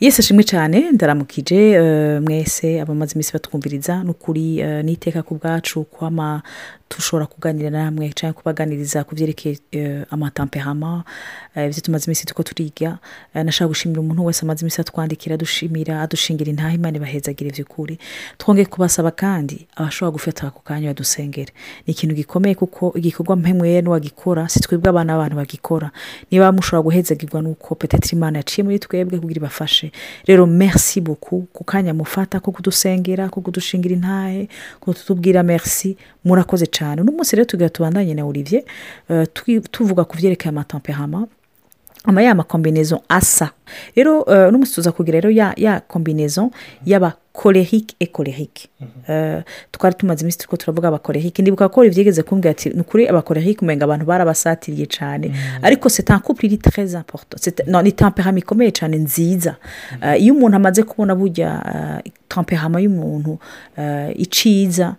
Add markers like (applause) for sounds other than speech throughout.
yesi ashimwe cyane. Ndaramukije eh, mwese abamaze iminsi batwumviriza ni ukuri eh, n'iteka ku bwacu kwama dushobora kuganira namwe cyangwa kubaganiriza ku byerekeye eh, amatamperama eh, ibyo tumaze iminsi tuko turiga. Nashaka gushimira umuntu wese amaze iminsi atwandikira adushimira adushingira intaha imana ibahezagire iby'ukuri twongeye kubasaba kandi abashobora gufata ako kanya badusengere. Ni ikintu gikomeye kuko igikorwa mpemweye n'uwagikora si twebwe abana b'abantu bagikora. Niba mushobora guhezagirwa nuko peteteri imana yaciye muri twebwe kugira ibafashe rero merci beaucoup. Ku kanya mufata ko kudusengera ko kudushingira intahe ko tutubwira merci. Murakoze cyane uno munsi rero tugira tubandanye na olivier. Twi- tuvuga ku byerekeye amatemperama ama ya makombinezo asa. Rero uh, uno munsi tuza kugira rero ya, ya kombinezo y'aba colerique et colerique uh, twari tumaze iminsi turiko turavuga abakolerique ndibuka ko ivyigeze kumbwira ati ni ukuri abakolerique umenga abantu barabasatiriye cane ariko c'est un couple iri C'est- no, ni temperament ikomeye cane nziza. Uh, iyo umuntu amaze kubona burya temperament y'umuntu iciza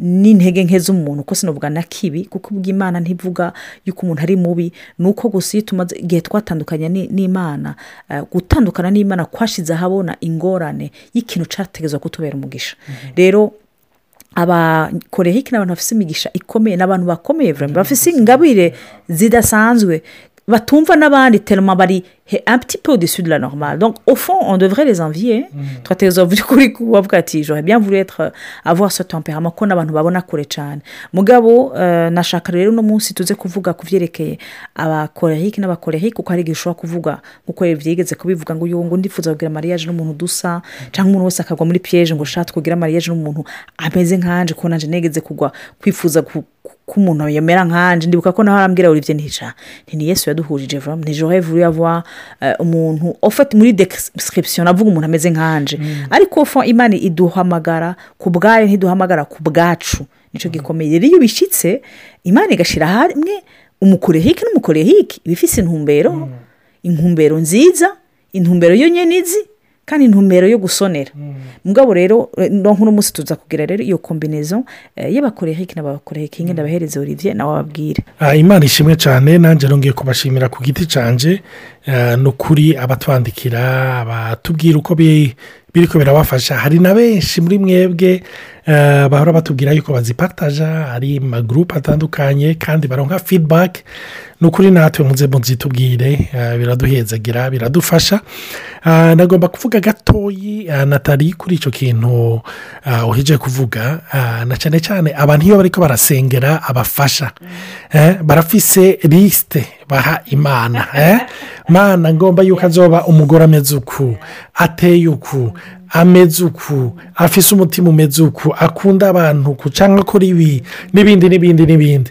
n'intege nke z'umuntu ko sinavuga na kibi kuko bw'imana ntivuga yuko umuntu ari mubi ni uko gusa iyo tumaze igihe twatandukanye ni- n'imana uh, gutandukana n'imana kwashize ahabona ingorane y'ikintu cyategezwa kutubera umugisha. Rero abakorehike ni abantu bafite imigisha ikomeye ni abantu bakomeye bafite ingabire zidasanzwe batumva n'abandi telema bari he- un petit peu au-dessus de la normale. Donc au fond on devrait les envier twategerezwa by'ukuri kubavuga ati j'aurais bien voulu être euh, avoir ce tempérament ko n'abantu babona kure cyane mugabo nashaka rero uno munsi tuze kuvuga ku byerekeye abakorehike n'abakorehike kuko hari igihe ushobora kuvuga nk'uko byigeze kubivuga ngo uyu ngo ndifuza kugira mariage n'umuntu dusa cyangwa umuntu wese akagwa muri piège ngo ushaka kugira mariage n'umuntu ameze nkanje ko nanje negeze kugwa kwifuza ko umuntu yamera nkanje. Ndibuka ko naho arambwira olivier ntica. Nti ni yesu yaduhurije nti j'aurais voulu avoir euh, umuntu ofite muri description avuga umuntu ameze nkanje. Ariko au fond imana iduhamagara ku bwayo ntiduhamagara ku bwacu. Nicyo gikomeye. Rero iyo bishyitse imana igashyira hamwe umukorehike n'umukorehike iba ifise intumbero intumbero nziza intumbero yo nyene izi kandi intumbero yo gusonera. Mugabo rero eh, no nk'uno munsi tuza kugira rero iyo kombinezo eh, y'abakorehike n'abakorehike nyine ndabahereza olivier nawe ababwire. Ah, imana ishimwe cyane nanjye nongeye kubashimira ku giti cyanjye Ah, ni ukuri abatwandikira abatubwira uko bi- biriko birabafasha. Hari na benshi muri mwebwe bahora batubwira yuko bazipataja ari magurupe atandukanye kandi baronka feedback. Ni ukuri natwe muze muzitubwire ah, biraduhezagira biradufasha. Ah, nagomba kuvuga gatoyi natali kuri icyo kintu uhije kuvuga. Na cyane cyane abantu iyo bariko barasengera abafasha. Eh, barafise lisite baha imana. Eh? mana ngomba yuko azoba umugore ameze uku ateye uku ameze uku afise umutima umeze uku akunda abantu uku cyangwa akora ibi n'ibindi n'ibindi n'ibindi.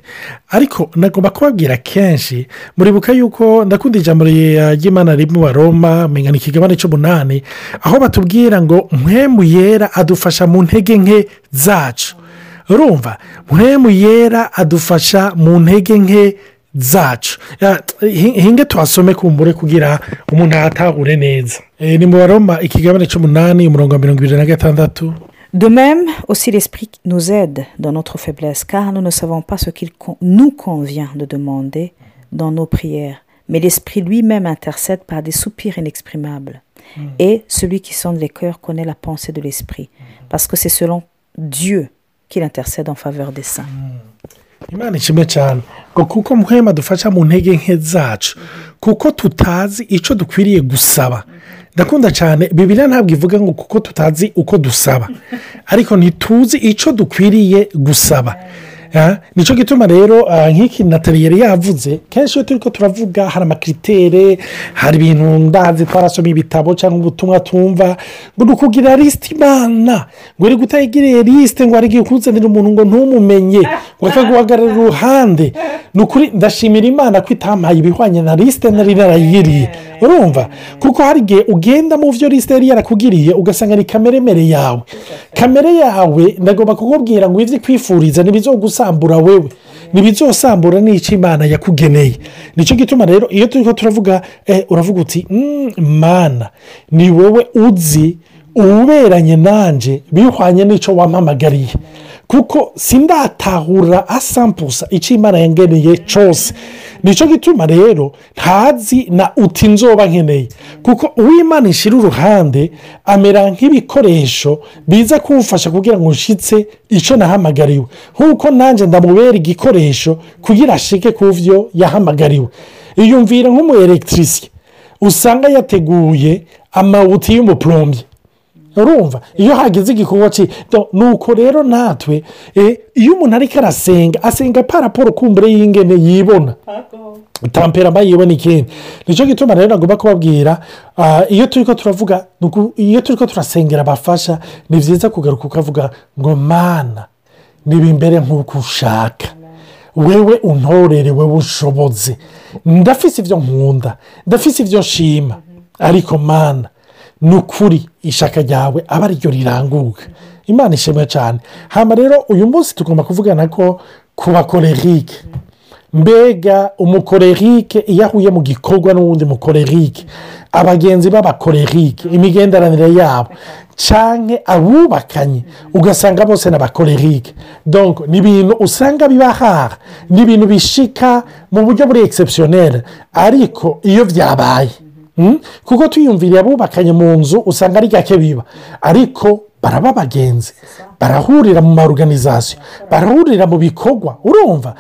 Ariko nagomba kubabwira kenshi muribuka yuko ndakunda ijambo ry- ry'imana riri mu baroma menya ni ikigabane cy'umunani aho batubwira ngo mpemu yera adufasha mu ntege nke zacu. Urumva mpemu yera adufasha mu ntege nke zacu hinge tuhasome kumbure kugira umuntu atahure neza Eh, ni mu baroma ikigabane cy'umunani umurongo wa mirongo ibiri na gatandatu De même, aussi l'Esprit nous aide dans notre faiblesse, car nous ne savons pas ce qu'il nous convient de demander dans nos prières. Mais l'Esprit lui-même intercède par des soupirs inexprimables. Et celui qui sonde les cœurs connaît la pensée de l'Esprit, parce que c'est selon Dieu qu'il intercède en faveur des saints. imana ishimwe cyane ngo kuko muhema dufasha mu ntege nke zacu. Kuko tutazi icyo dukwiriye gusaba. Ndakunda cyane bibiriya ntabwo ivuga ngo kuko tutazi uko dusaba. Ariko ntituzi icyo dukwiriye gusaba. Ni cyo gituma rero ah, nk'iki natali yari yavuze kenshi iyo turi ko turavuga hari amakiritere hari ibintu ndazi twarasoma ibitabo cyangwa ubutumwa tumva ngo ni ukugira lisite imana ngo uri gutayigiriye lisite ngo harigiye ukuzanira umuntu ngo ntumumenye ngo akaguhagarara iruhande ni ukuri ndashimira imana ko itampaye ibihwanye na lisite nari narayigiriye urumva? Kuko hari igihe ugenda mu byo lisite yari yarakugiriye ugasanga ni kameremere yawe. Kamere yawe ndagomba kukubwira ngo ibyo ikwifuriza ntibizogusambura wewe. Ntibizosambura n'icyo imana yakugeneye. Nicyo gituma rero iyo turi ko turavuga eh, uravuga uti "Mm, mana ni wowe uzi uberanye nanjye bihwanye n'icyo wampamagariye. Kuko sindatahura asampusa icyo imana yangeneye cyose ni cyo gituma rero ntazi na uti nzoba nkeneye. Kuko uwimana ishyira uruhande amera nk'ibikoresho biza kumufasha kugira ngo nshyitse icyo nahamagariwe. Nk'uko nanjye ndamubera igikoresho kugira ashike ku byo yahamagariwe. Iyumvira nk'umu elegitirisye usanga yateguye amawuti y'umupurombye urumva. Iyo hagize igikorwa cye ni uko rero natwe iyo umuntu ariko arasenga asenga paraporo kumbure y'ingene yibona. Tamperama yibona ikindi. Nicyo gituma rero nagomba kubabwira iyo turi ko turavuga iyo turi ko turasengera abafasha ni byiza kugaruka ukavuga ngo mana niba imbere nk'uko ushaka. Wewe untorere wewe ushoboze. Ndafise ibyo nkunda ndafise ibyo nshima ariko mana ni ukuri ishaka ryawe aba ari ryo riranguka. Imana ishimwe cyane hano rero uyu munsi tugomba kuvugana ko ku bakorerike mbega umukorerike iyo ahuye mu gikorwa n'uwundi mukorerike abagenzi b'abakorerike imigenderanire yabo cyane abubakanye ugasanga bose ni abakorerike ni ibintu usanga bibahara ni ibintu bishika mu buryo buri egisepusiyoneri ariko iyo byabaye kuko tuyumviriye abubakanye mu nzu usanga ari gake biba. Ariko baraba abagenzi barahurira mu maruganizasiyo barahurira mu bikorwa. Urumva?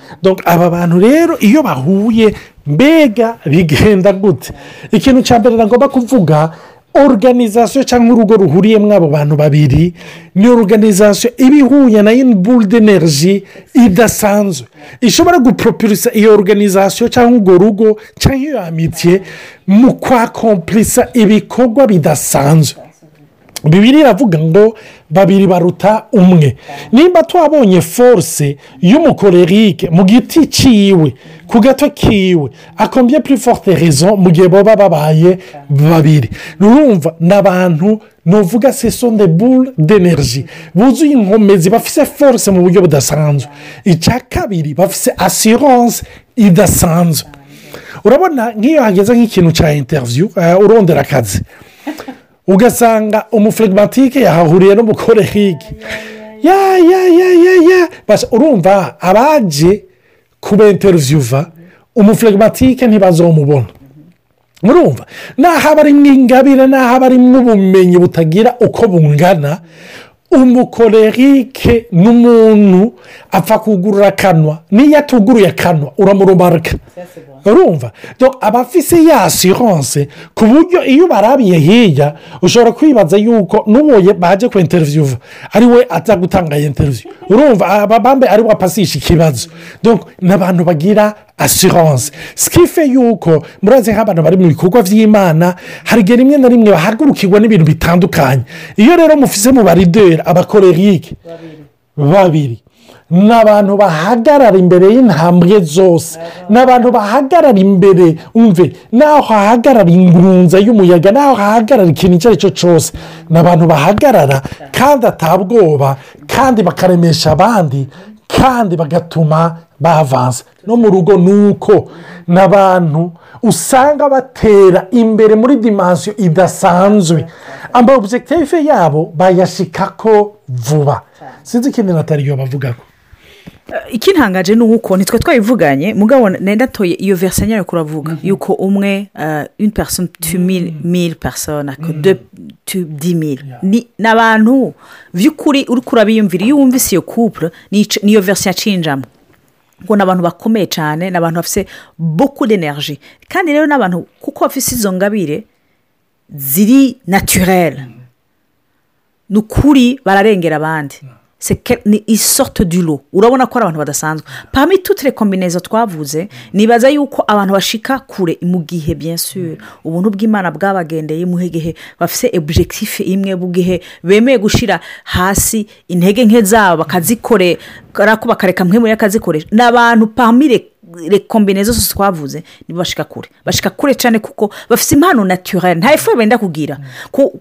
Aba bantu rero iyo bahuye mbega bigenda gute? Ikintu cya mbere nagomba kuvuga oruganizasiyo cyangwa urugo ruhuriyemo abo bantu babiri ni oruganizasiyo iba ihuye na iniburu d'eneriji idasanzwe. Ishobora guporopurisa iyo oruganizasiyo cyangwa urwo rugo cyangwa iyo amitiye mu kwakompurisa ibikorwa bidasanzwe. Bibiri iravuga ngo babiri baruta umwe. Nimba twabonye force y'umukorerike mu giti cyiwe ku gato kiwe akombye puri forte rezo mu gihe baba babaye babiri? Urumva ni abantu nuvuga sesonde bure d'eneriji buzuye inkomezi bafite force mu buryo budasanzwe. Icya kabiri bafite asiranse idasanzwe. Urabona nk'iyo hageze nk'ikintu cya interiviyu urondera akazi. Ugasanga umufirimatike yahahuriye n'umukorerike ya ya ya ya ya. Urumva abaje kuba interiviva umufirimatike ntibazomubona. Urumva naho aba ari ingabire naho aba ari ubumenyi butagira uko bungana umukorerike n'umuntu apfa kugurura akanwa n'iyo atuguruye akanwa uramurumarika urumva? Aba afise ya asiranse ku buryo iyo barabiye hirya ushobora kwibaza yuko n'ubuye baje ku interiviyu ari we aza gutanga iyo interiviyu urumva? Abambe ari we apasisha ikibazo. Ni abantu bagira asiranse sikife yuko murazi nk'abantu bari mu bikorwa by'imana hari igihe rimwe na rimwe bahagurukirwa n'ibintu bitandukanye. Iyo rero mufise mu barideri abakorerike babiri. Ni abantu bahagarara imbere y'intambwe zose. Ni abantu bahagarara imbere umve naho hahagarara ingurunza y'umuyaga naho hahagarara ikintu icyo ari cyo cyose. Ni abantu bahagarara kandi atabwoba kandi bakaremesha abandi kandi bagatuma bavanze. No mu rugo ni uko ni abantu usanga batera imbere muri dimansiyo idasanzwe. Amba obusekitifu yabo bayashikako vuba. Sinzi ikindi natariyo bavuga ko ikintangaje ni uko nitwe twabivuganye mugabo nenda atoye iyo verisiyo nyine kuravuga yuko umwe une personne tu mille mille personne de tu di mille. Ni abantu by'ukuri uri kurabiyumvira iyo wumvise iyo kupure niyo verisiyo yacinjamo. Ngo ni abantu bakomeye cyane ni abantu bafite boku d'enerji kandi rero n'abantu kuko bafite izo ngabire ziri naturere ni ukuri bararengera abandi. Ni isoto duro urabona ko ari abantu badasanzwe. Pami tutire kombinezo twavuze nibaza yuko abantu bashika kure mu gihe byensure ubuntu bw'imana bwabagendeye mu gihe bafite ebujegitifu imwe mu gihe bemeye gushyira hasi intege nke zabo bakazikorera ko bakareka mwe muri akazikoresha ni abantu pamire rekombinezo zose twavuze nibo bashika kure. Bashika kure cyane kuko bafite impano naturere nta ifu benda kugira.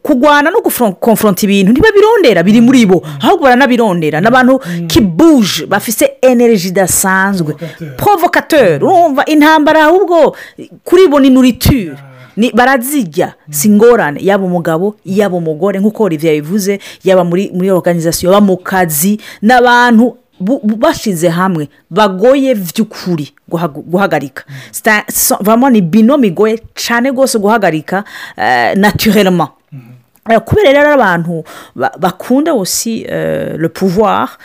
Kurwana no gukonforota ibintu ntibabirondera biri muri bo. Ahubwo baranabirondera. Ni abantu kibuje bafite energy idasanzwe. Provokateri urumva intambara ahubwo kuri bo ni nuriture barazijya si ingorane yaba umugabo yaba umugore nk'uko olivier yabivuze yaba muri muri organizasiyo yaba mu kazi n'abantu bashize hamwe bagoye by'ukuri guhagarika. Ni bino bigoye cyane rwose guhagarika eh, naturellement. Eh, kubera rero abantu ba- bakunda aussi euh, le pouvoir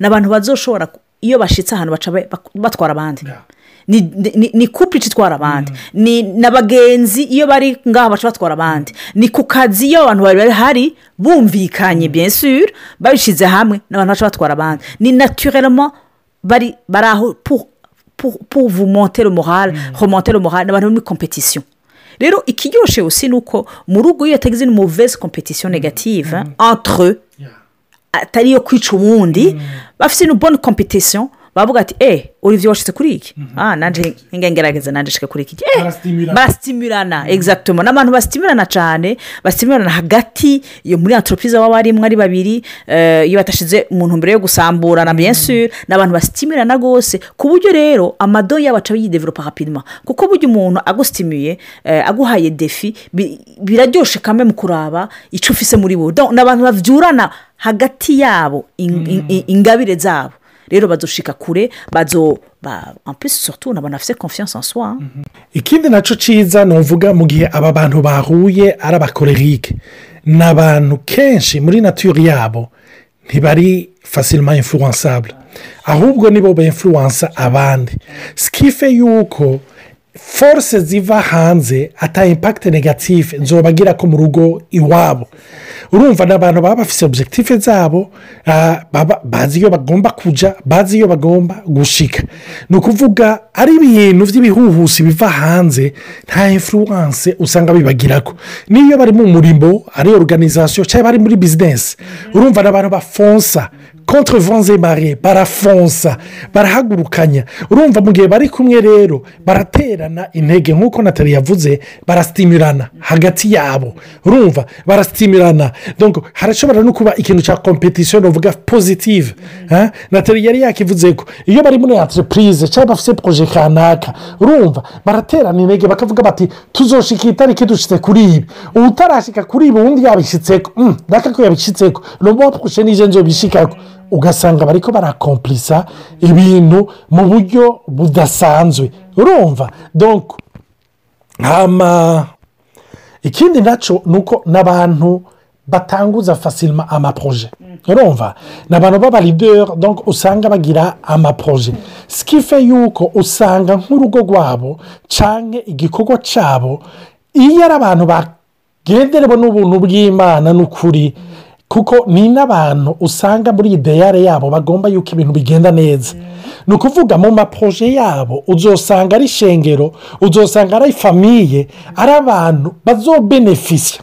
ni abantu bazoshobora iyo bashitse ahantu baca batwara abandi. Ni ni- ni ica itwara abandi. Ni n'abagenzi iyo bari ngaho baca batwara abandi. Ni ku kazi iyo abantu bari bahari bumvikanye bien sûr babishyize hamwe n'abantu baca batwara abandi. Ni naturellement bari bari aho pour pour pour vous monter le moral remonter le moral ni abantu muri competition rero ikiryoshye aussi ni uko mu rugo iyo hatagize une mauvaise competition négative hein, entre atari iyo kwica uwundi bafite une bonne competition bavuga ati eee olivier washyize kuri iki? Ah nanjye ngerageza nanjye nshaka kuri iki. Eh, Barastimulana. barasitimirana exactement n'abantu basitimirana cyane basitimirana hagati iyo muri antoropise baba barimo ari babiri eh, iyo batashyize mu ntumbero yo gusamburana bien sûr ni abantu basitimirana rwose ku buryo rero amado yabo aca yidevelopa rapidement. Kuko burya umuntu agusitimiye eh, aguhaye defi bi- biraryoshe kamwe mu kuraba icyo ufise muri bo. Ni abantu bavyurana hagati yabo in- ingabire zabo. Rero bazoshika kure bazo ba surtout ni abantu bafite confiance en soi hein. ikindi na cyo cyiza ni uvuga mu gihe aba bantu bahuye ari abakorerike ni abantu kenshi muri naturi yabo ntibari fasilima influensable ahubwo nibo bemfuransa abandi. Sikife yuko force ziva hanze ata impakite negative nzobagira ko mu rugo iwabo. Urumva ni abantu baba bafite objective zabo ah, bazi iyo bagomba kujya bazi iyo bagomba gushika. Ni ukuvuga ari ibintu by'ibihuhusi biva hanze nta influence usanga bibagirako. N'iyo bari mu murimo ari organization cyangwa bari muri bizinesi urumva ni abantu bafonsa contre et marées barafonsa barahagurukanya urumva mu gihe bari kumwe rero baraterana intege nk'uko natali yavuze barasitimirana hagati yabo. Urumva barasitimirana harashobora no kuba ikintu cya competition uvuga positive hein? natali yari yakivuze ko iyo bari muri entreprise cyangwa bafite proje kanaka urumva baraterana intege bakavuga bati tuzoshika itariki dushyitse kuri ibi. Utarashyika kuri ibi ubundi yabishyitseko mm, ndaka ko yabishyitseko noneho twushe nije nzo ugasanga bariko barakomplisa ibintu mu buryo budasanzwe. Urumva? Donc hama ikindi na cyo ni uko n'abantu batanguza fasilima amaproje urumva? Ni abantu b'abarideri usanga bagira amaproje sikife yuko usanga nk'urugo rwabo cyangwa igikorwa cyabo iyo ari abantu bagenderewe n'ubuntu bw'imana n'ukuri kuko ni n'abantu usanga muri ideyare yabo bagomba yuko ibintu bigenda neza. Ni ukuvuga mu maproje yabo uzosanga ari shengero uzosanga ari famiye ari abantu bazobenefisiya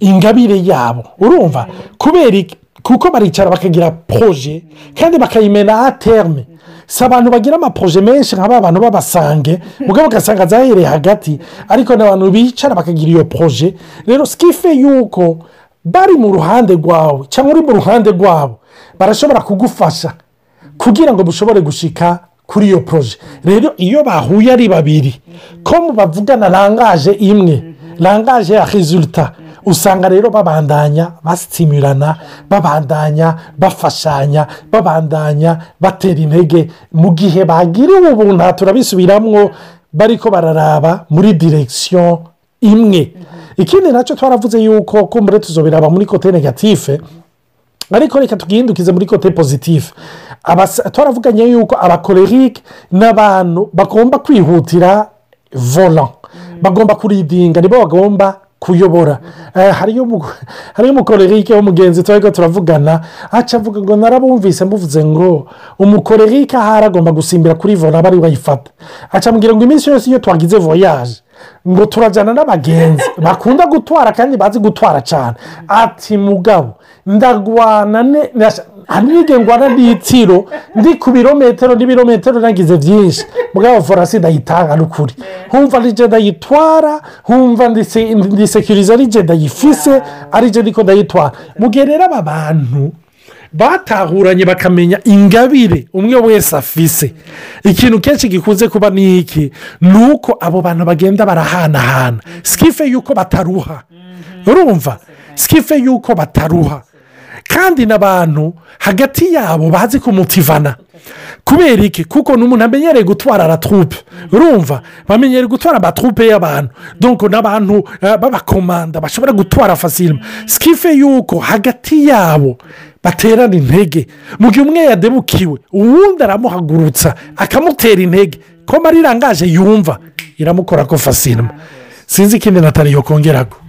ingabire yabo. Urumva? Kubera kuko baricara bakagira poroje kandi bakayimena a terme. Si abantu bagira amaproje menshi nka ba bantu b'abasange mugabo ugasanga zahereye hagati ariko ni abantu bicara bakagira iyo poroje rero sikife yuko bari mu ruhande rwawe cyangwa uri mu ruhande rwabo barashobora kugufasha kugira ngo mushobore gushika kuri iyo poroje rero iyo bahuye ari babiri ko bavugana rangaje imwe rangaje ya resulta usanga rero babandanya basitimirana babandanya bafashanya babandanya batera intege. Mu gihe bagiriwe ubuntu turabisubiramwo bariko bararaba muri direkisiyo imwe. Ikindi na cyo twaravuze yuko kumbure tuzobiraba muri kote negatife ariko reka tugihindukize muri kote pozitifu twaravuganye yuko abakorerike ni abantu bagomba kwihutira vola bagomba kuridinga nibo bagomba kuyobora. Hariyo umukorerike w'umugenzi turi turavugana aca avuga ngo narabumvise mbuvuze ngo umukorerike ahari agomba gusimbira kuri vola bari bayifata. Aca ambwira ngo iminsi yose iyo twagize voyaje ngo turajyana n'abagenzi bakunda gutwara kandi bazi gutwara cyane ati mugabo ndagwana n'igihe ngwana n'itsiro ndi ku birometero n'ibirometero nagize byinshi mugabo forasi ndayitanga n'ukuri humva nije ndayitwara humva ndisekiriza nije ndayifise arije ndiko ndayitwara mu gihe rero aba bantu batahuranye bakamenya ingabire. Umwe wese afise. Ikintu kenshi gikunze kuba ni iki? Ni uko abo bantu bagenda barahanahana. Sikife yuko bataruha. Urumva? Sikife yuko bataruha. Kandi n'abantu hagati yabo bazi kumutivana kubera iki? Kuko ni umuntu amenyereye gutwara aratrupe urumva? Bamenyereye gutwara amatrupe y'abantu. Donko n'abantu eh, b'abakomanda bashobora gutwara fasirima sikife yuko hagati yabo baterana intege. Mu gihe umwe yadebukiwe uwundi aramuhagurutsa akamutera intege. Ko marirangaje yumva iramukora ko fasirima sinzi ikindi natali yokongeraho Eh,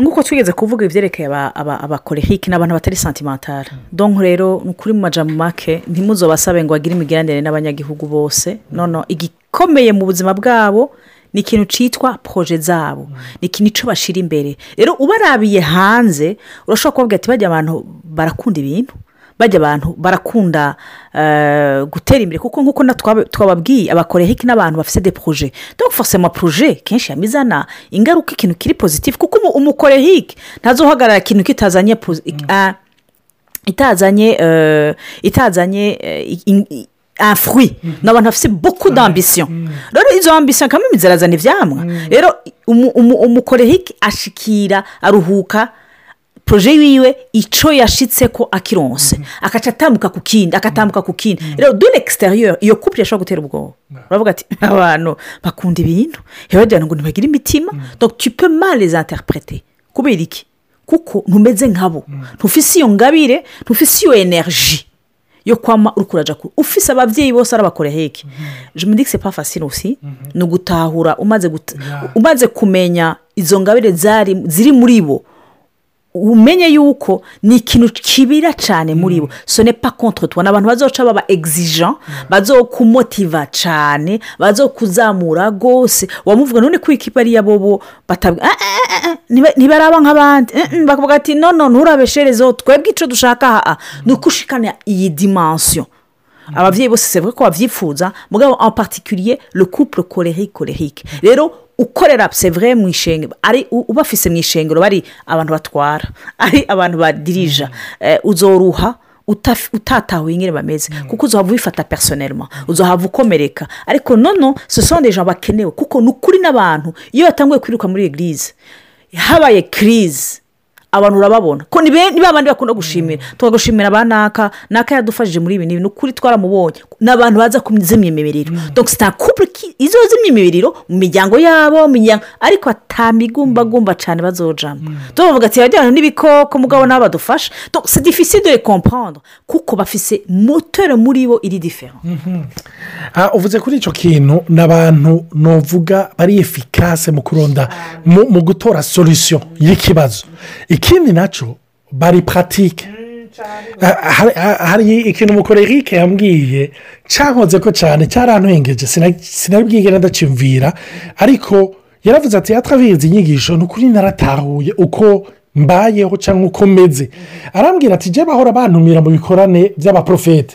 nk'uko twigeze kuvuga ibyerekeye aba- aba- abakorehike ni abantu batari santimentara donko rero ni ukuri mu majambo make ntimuzobasabe ngo bagire imigenderanire n'abanyagihugu bose. Nono igikomeye mu buzima bwabo ni ikintu cyitwa poroje zabo. Ni ikintu icyo bashyira imbere. Rero ubarabiye hanze urashobora kubabwira ati bajya abantu barakunda ibintu. Bajya abantu barakunda eh, gutera imbere. Kuko nk'uko twababwiye abakorehike n'abantu bafite de poroje donc forcément poroje kenshi yamizana ingaruka ikintu kiri pozitifu kuko umu- umukorehike ntazohagarara ikintu kitazanye posi- ah, itazanye eh, itazanye eh, in- i- un fruit. Ni abantu bafite beaucoup d'ambition. Rero izo ambition kamwe zirazana ibyamwa rero umu- umu- umukorehike ashikira aruhuka poroje yiwe icyo yashitse ko akironse. Akaca atambuka ku kindi akatambuka ku kindi. Rero de l'exterieur iyo couple yashobora gutera ubwoba. Uravuga ati abantu bakunda ibintu. Ntibajyana ngo ntibagire imitima. Donc tu peux mal les interpréter. Kubera iki? Kuko ntumeze nkabo. Ntufise iyo ngabire ntufise iyo energy yo kwama uri kuraja kure ufise ababyeyi bose ari abakoreheke je me dis que c'est pas facile aussi ni ugutahura umaze kumenya izo ngabire zari ziri muri bo. Umenye yuko ni ikintu kibira cyane muri bo. Sone pa contre tubona abantu bazoca baba exigent bazokumotiva cyane bazokuzamura rwose. Wamuvuga none ko ikipe ari iya bobo batabwa "Ah, ah, ah, ah, ntiba- ntibaraba nk'abandi. Eh, eh, bakavuga ati no no nturabesherezeho twebwe icyo dushaka aha ni uko ushikana iyi dimansiyo ababyeyi bose c'est vrai ko babyifuza mugabo en particulier le couple colérique colérique. Rero ukorera c'est vrai mu ishengero ari ubafise mu ishengero bari abantu batwara ari abantu badirija. Eh, uzoruha utaf- utatahuye ingene bameze kuko uzohava ubifata personnellement uzohava ukomereka. Ariko nono gens bakenewe kuko ni ukuri n'abantu iyo batanguye kwiruka muri eglise habaye crise. Abantu urababona ko ni bandi bakunda gushimira. Tukagushimira ba naka naka yadufashije muri ibi ni ukuri twaramubonye. Ni abantu baza kuzimya imimiriro couple qui izo zimya imimiriro mu miryango yabo ariko atamigumbagumba cyane bazojamo. Donc bavuga ati bajyana n'ibikoko mugabo nabo badufasha donc c'est difficile de les comprendre kuko bafise moteur muri bo iri différent. Ah, uvuze kuri icyo kintu ni abantu nuvuga bari efikase mu kuronda mu gutora solution y'ikibazo. Ikindi na cyo bari paratike Ah, hari- ikintu umukorerike yambwiye cyankoze ko cyane cyarantengeje sina- sinabwiye ndacimvira ariko yaravuze ati yatabizi inyigisho ni ukuri naratahuye uko mbayeho cyangwa uko meze. Arambwira ati jya bahora bantumira mu bikorane by'abaprofete.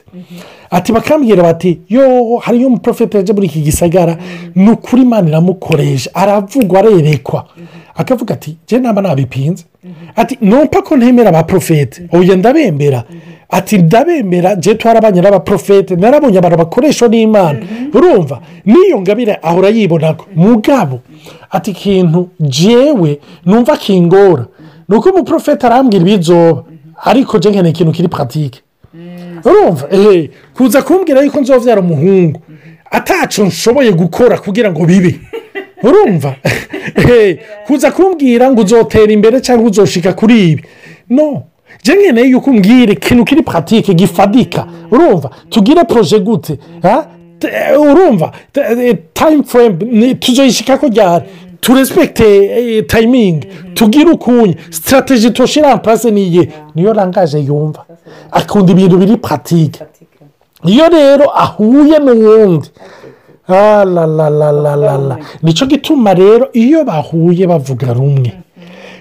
Ati bakambwira bati yo hariyo umuprofete yaje muri iki gisagara ni ukuri imana iramukoresha aravugwa arerekwa. Akavuga ati jya naba nabipinze ati numva ko ntemera abaprofete. Uyu ndabembera. Ati ndabemera jya twarabanye n'abaprofete narabonye abantu bakoreshwa n'imana. Urumva n'iyo ngabire ahora yibonako mugabo ati ikintu jewe numva kingora ni uko umuprofete arambwira ibizoba ariko jya nkeneye ikintu kiri paratike urumva eee kuza kumbwira yuko nzobyara umuhungu atacu nshoboye gukora kugira ngo bibe. Urumva. (laughs) Kuza kumbwira ngo uzotera imbere cyangwa uzoshika kuri ibi? No. Njye nkeneye yuko umbwira ikintu kiri paratike gifadika. Urumva? Tugire poroje gute urumva? Tayimu furemu tuzoyishyika ko ryari? Turespekite tayimingi tugire ukunya sitarategi toshyira purase niye niyo rangaje yumva. Akunda ibintu biri paratike iyo rero ahuye n'uwundi ni cyo gituma rero iyo bahuye bavuga rumwe.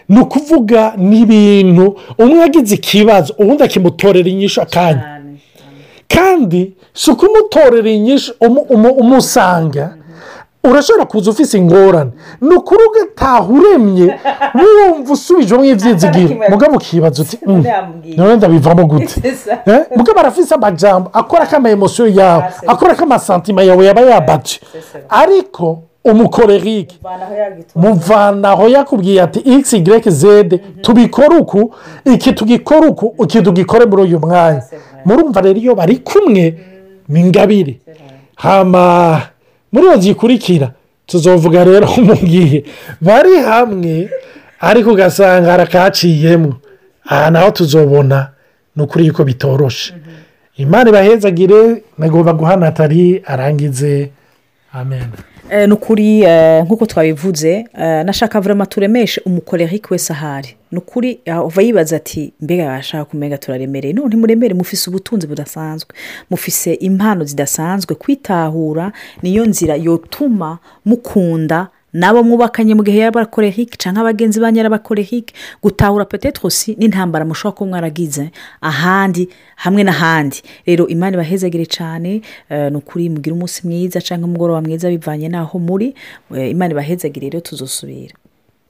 Ni ukuvuga n'ibintu umwe agize ikibazo ubundi akimutorera inyishu akanya. Kandi si ukumutorera inyishu umu- umu- umusanga urashobora kuza ufite ingorane. Ni ukuri ugataha uremye wumva usubijemo ibyizigiro mugabo ukibaza uti "Mm, none ndabivamo gute? (laughs) Eh, mugabo arafise amajambo akora ko ama emosiyo yawe akora ko amasantima yawe yaba yabatse ariko umukorerike. Muvanaho yakubwiye ati x y z tubikore uku iki tugikore uku iki tugikore muri uyu mwanya. Murumva rero iyo bari kumwe ni ingabire hama muri iyo zikurikira tuzovuga rero (laughs) mu gihe bari hamwe ariko ugasanga harakaciyemo. Aha naho tuzobona ni ukuri yuko bitoroshe. Imana ibahezagire nagomba guha natali arangize. Amen. Ni ukuri eh, nk'uko twabivuze eh, nashaka vurema turemeshe umukorerike wese ahari ni ukuri uva yibaza ati mbega yashaka kumenya turaremereye? None ntimuremere mufise ubutunzi budasanzwe. Mufise impano zidasanzwe. Kwitahura niyo nzira yotuma mukunda nabo mwubakanye mu gihe y'abakorehike cyangwa abagenzi ba nyirabakorehike gutahura petetrosi n'intambara mushobora kuba mwaragize ahandi hamwe n'ahandi. Rero imana ibahezagire cyane ni ukuri mugire umunsi mwiza cyangwa umugoroba mwiza bivanye n'aho muri imana ibahezagire rero tuzosubira.